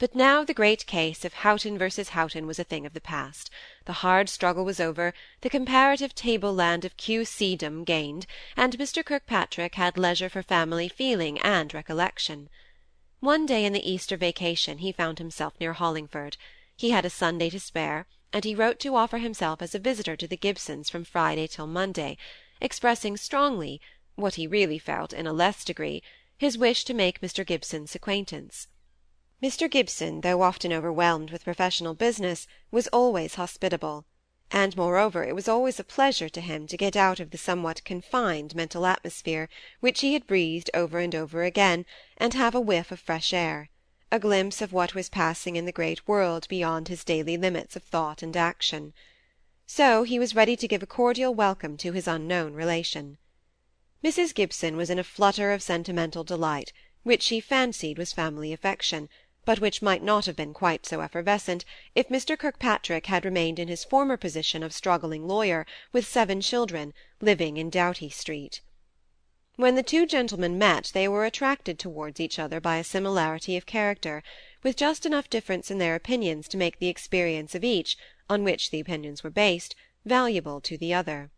But now the great case of Houghton versus Houghton was a thing of the past. The hard struggle was over, the comparative table land of Q. C. dom gained, and Mr. Kirkpatrick had leisure for family feeling and recollection. One day in the Easter vacation he found himself near Hollingford. He had a Sunday to spare, and he wrote to offer himself as a visitor to the Gibsons from Friday till Monday, expressing strongly, what he really felt in a less degree, his wish to make Mr. Gibson's acquaintance. Mr. Gibson, though often overwhelmed with professional business, was always hospitable; and moreover it was always a pleasure to him to get out of the somewhat confined mental atmosphere which he had breathed over and over again, and have a whiff of fresh air a glimpse of what was passing in the great world beyond his daily limits of thought and action. So he was ready to give a cordial welcome to his unknown relation. Mrs. Gibson was in a flutter of sentimental delight, which she fancied was family affection but which might not have been quite so effervescent if Mr. Kirkpatrick had remained in his former position of struggling lawyer, with seven children, living in Doughty Street. When the two gentlemen met they were attracted towards each other by a similarity of character, with just enough difference in their opinions to make the experience of each, on which the opinions were based, valuable to the other.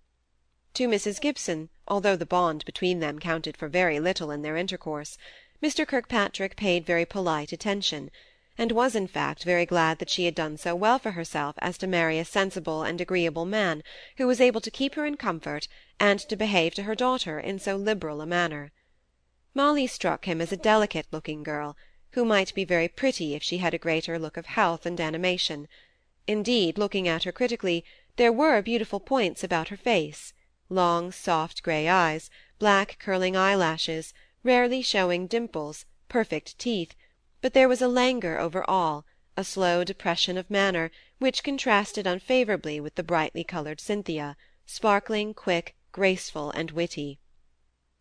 To Mrs. Gibson, although the bond between them counted for very little in their intercourse, Mr. Kirkpatrick paid very polite attention, and was in fact very glad that she had done so well for herself as to marry a sensible and agreeable man, who was able to keep her in comfort, and to behave to her daughter in so liberal a manner. Molly struck him as a delicate-looking girl, who might be very pretty if she had a greater look of health and animation. Indeed, looking at her critically, there were beautiful points about her face long soft grey eyes, black curling eyelashes rarely showing dimples, perfect teeth, but there was a languor over all, a slow depression of manner, which contrasted unfavourably with the brightly coloured Cynthia, sparkling, quick, graceful, and witty.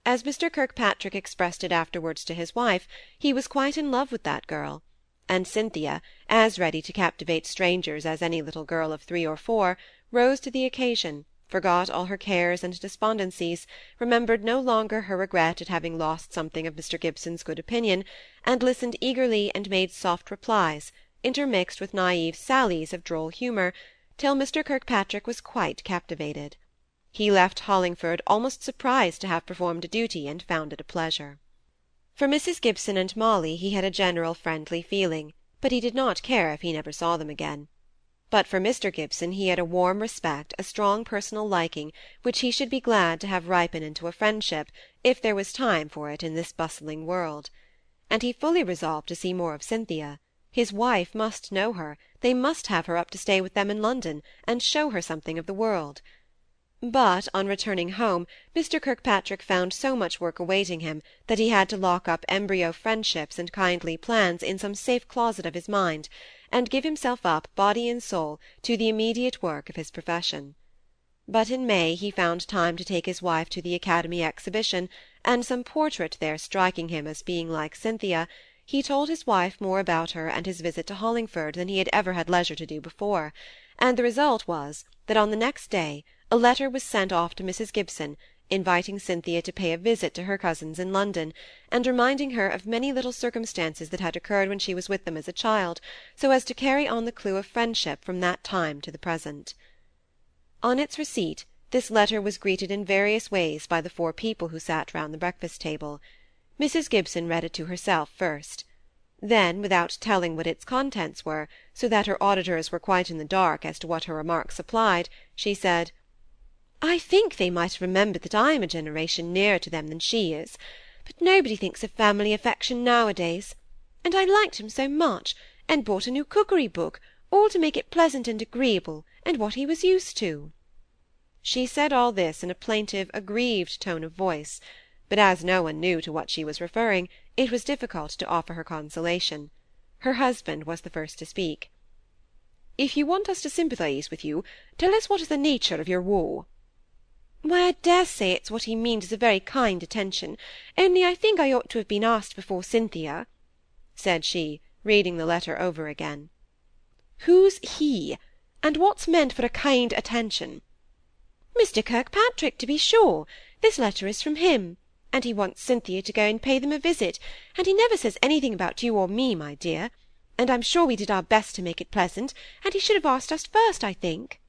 As Mr. Kirkpatrick expressed it afterwards to his wife, he was quite in love with that girl; and Cynthia, as ready to captivate strangers as any little girl of three or four, rose to the occasion forgot all her cares and despondencies, remembered no longer her regret at having lost something of Mr. Gibson's good opinion, and listened eagerly and made soft replies, intermixed with naive sallies of droll humour, till Mr. Kirkpatrick was quite captivated. He left Hollingford almost surprised to have performed a duty and found it a pleasure. For Mrs. Gibson and Molly he had a general friendly feeling, but he did not care if he never saw them again but for Mr. Gibson he had a warm respect, a strong personal liking, which he should be glad to have ripen into a friendship, if there was time for it in this bustling world. And he fully resolved to see more of Cynthia. His wife must know her, they must have her up to stay with them in London, and show her something of the world. But on returning home Mr. Kirkpatrick found so much work awaiting him that he had to lock up embryo friendships and kindly plans in some safe closet of his mind, and give himself up body and soul to the immediate work of his profession. But in May he found time to take his wife to the Academy exhibition, and some portrait there striking him as being like Cynthia, he told his wife more about her and his visit to Hollingford than he had ever had leisure to do before, and the result was, that on the next day a letter was sent off to Mrs. Gibson, inviting Cynthia to pay a visit to her cousins in London, and reminding her of many little circumstances that had occurred when she was with them as a child, so as to carry on the clue of friendship from that time to the present. On its receipt, this letter was greeted in various ways by the four people who sat round the breakfast table. Mrs. Gibson read it to herself first. Then, without telling what its contents were, so that her auditors were quite in the dark as to what her remarks applied, she said I think they might have remembered that I am a generation nearer to them than she is; but nobody thinks of family affection nowadays. And I liked him so much, and bought a new cookery book, all to make it pleasant and agreeable, and what he was used to. She said all this in a plaintive, aggrieved tone of voice; but as no one knew to what she was referring, it was difficult to offer her consolation. Her husband was the first to speak. "If you want us to sympathize with you, tell us what is the nature of your woe." Why, I dare say it's what he means as a very kind attention, only I think I ought to have been asked before Cynthia," said she, reading the letter over again. "Who's he? and what's meant for a kind attention?" "Mr. Kirkpatrick, to be sure. This letter is from him, and he wants Cynthia to go and pay them a visit, and he never says anything about you or me, my dear. and I'm sure we did our best to make it pleasant, and he should have asked us first, I think.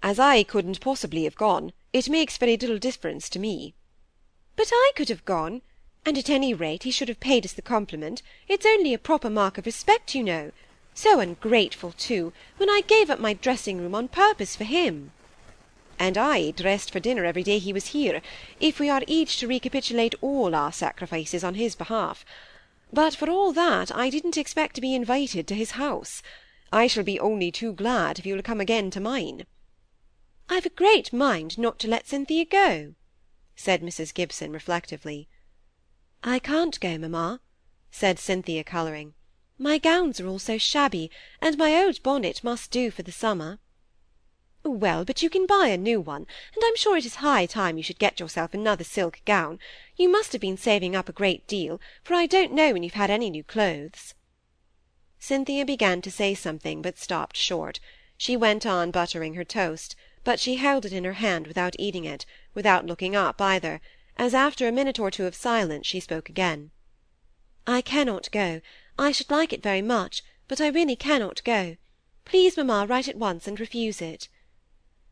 As I couldn't possibly have gone, it makes very little difference to me. But I could have gone, and at any rate he should have paid us the compliment. It's only a proper mark of respect, you know. So ungrateful, too, when I gave up my dressing-room on purpose for him. And I dressed for dinner every day he was here, if we are each to recapitulate all our sacrifices on his behalf. But for all that, I didn't expect to be invited to his house. I shall be only too glad if you'll come again to mine. I've a great mind not to let Cynthia go, said Mrs Gibson reflectively. I can't go, mamma, said Cynthia, colouring. My gowns are all so shabby, and my old bonnet must do for the summer. Well, but you can buy a new one, and I'm sure it is high time you should get yourself another silk gown. You must have been saving up a great deal, for I don't know when you've had any new clothes. Cynthia began to say something, but stopped short. She went on buttering her toast, but she held it in her hand without eating it, without looking up either, as after a minute or two of silence she spoke again. I cannot go. I should like it very much, but I really cannot go. Please, mamma, write at once and refuse it.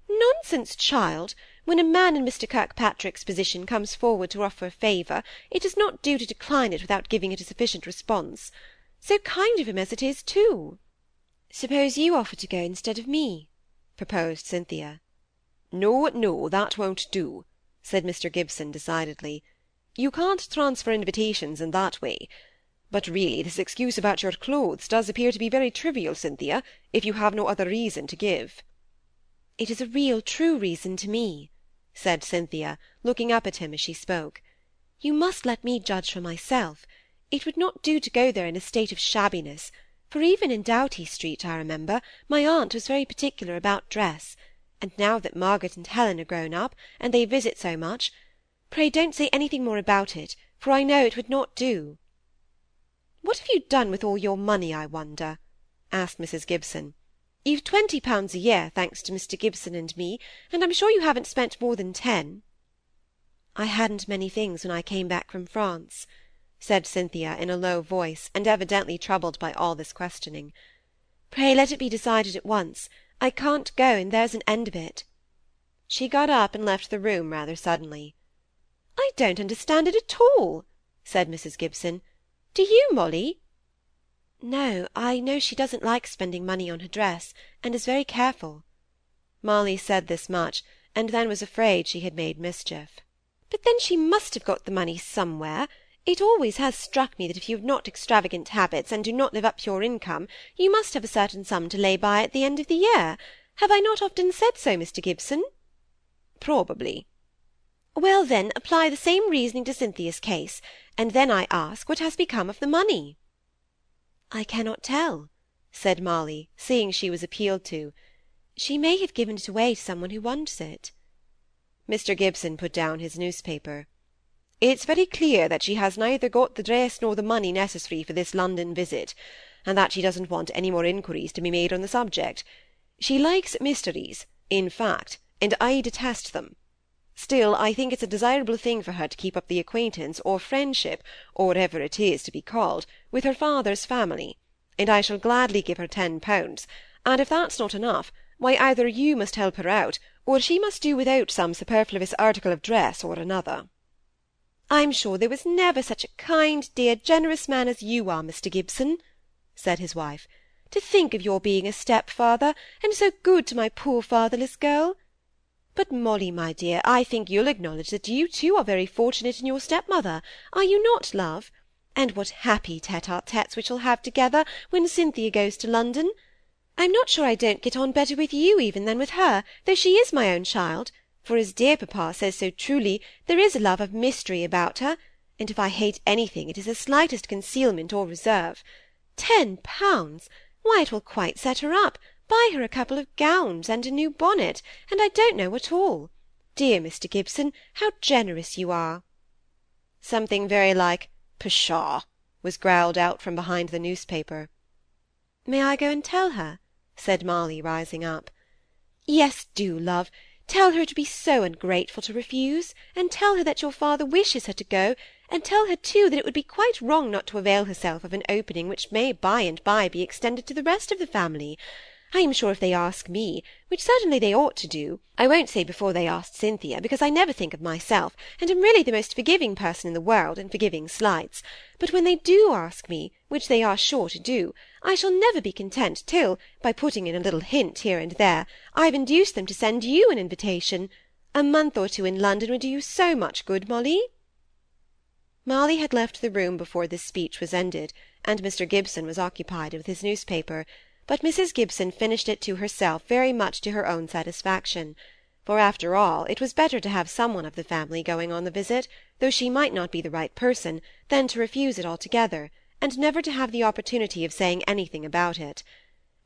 Nonsense, child! When a man in Mr. Kirkpatrick's position comes forward to offer a favour, it is not due to decline it without giving it a sufficient response. So kind of him as it is, too. Suppose you offer to go instead of me, proposed Cynthia. No, no, that won't do, said Mr. Gibson decidedly. You can't transfer invitations in that way. But really this excuse about your clothes does appear to be very trivial, Cynthia, if you have no other reason to give. It is a real, true reason to me, said Cynthia, looking up at him as she spoke. You must let me judge for myself. It would not do to go there in a state of shabbiness, for even in Doughty Street, I remember, my aunt was very particular about dress, and now that Margaret and Helen are grown up, and they visit so much, pray don't say anything more about it, for I know it would not do. What have you done with all your money, I wonder? asked Mrs. Gibson. You've twenty pounds a year, thanks to Mr. Gibson and me, and I'm sure you haven't spent more than ten. I hadn't many things when I came back from France, said Cynthia in a low voice, and evidently troubled by all this questioning. Pray let it be decided at once. I can't go, and there's an end of it. She got up and left the room rather suddenly. I don't understand it at all, said Mrs. Gibson. Do you, Molly? No, I know she doesn't like spending money on her dress, and is very careful. Molly said this much, and then was afraid she had made mischief. But then she must have got the money somewhere. It always has struck me that if you have not extravagant habits, and do not live up to your income, you must have a certain sum to lay by at the end of the year. Have I not often said so, Mr. Gibson? Probably. Well, then, apply the same reasoning to Cynthia's case and then I ask what has become of the money. I cannot tell, said Molly, seeing she was appealed to. She may have given it away to some one who wants it. Mr. Gibson put down his newspaper. It's very clear that she has neither got the dress nor the money necessary for this London visit, and that she doesn't want any more inquiries to be made on the subject. She likes mysteries, in fact, and I detest them. Still, I think it's a desirable thing for her to keep up the acquaintance, or friendship, or whatever it is to be called, with her father's family, and I shall gladly give her ten pounds, and if that's not enough, why either you must help her out, or she must do without some superfluous article of dress or another. I'm sure there was never such a kind, dear, generous man as you are, Mr. Gibson, said his wife. To think of your being a stepfather, and so good to my poor fatherless girl! But, Molly, my dear, I think you'll acknowledge that you too are very fortunate in your stepmother, are you not, love? And what happy tete-a-tetes we shall have together when Cynthia goes to London! I'm not sure I don't get on better with you even than with her, though she is my own child, for as dear papa says so truly, there is a love of mystery about her, and if I hate anything it is the slightest concealment or reserve. Ten pounds! Why, it will quite set her up buy her a couple of gowns and a new bonnet, and I don't know what all. Dear Mr. Gibson, how generous you are! Something very like pshaw was growled out from behind the newspaper. May I go and tell her? said Molly, rising up. Yes, do, love. Tell her to be so ungrateful to refuse, and tell her that your father wishes her to go, and tell her, too, that it would be quite wrong not to avail herself of an opening which may by and by be extended to the rest of the family. I am sure if they ask me, which certainly they ought to do, I won't say before they asked Cynthia, because I never think of myself, and am really the most forgiving person in the world in forgiving slights; but when they do ask me, which they are sure to do, I shall never be content till, by putting in a little hint here and there, I have induced them to send you an invitation. A month or two in London would do you so much good, Molly." Molly had left the room before this speech was ended, and Mr. Gibson was occupied with his newspaper but Mrs. Gibson finished it to herself very much to her own satisfaction; for, after all, it was better to have some one of the family going on the visit, though she might not be the right person, than to refuse it altogether, and never to have the opportunity of saying anything about it.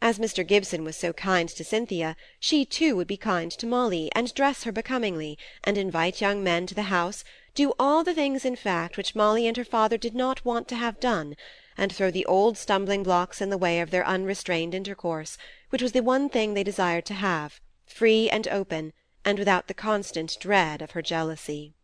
As Mr. Gibson was so kind to Cynthia, she too would be kind to Molly, and dress her becomingly, and invite young men to the house, do all the things in fact which Molly and her father did not want to have done and throw the old stumbling blocks in the way of their unrestrained intercourse, which was the one thing they desired to have, free and open, and without the constant dread of her jealousy.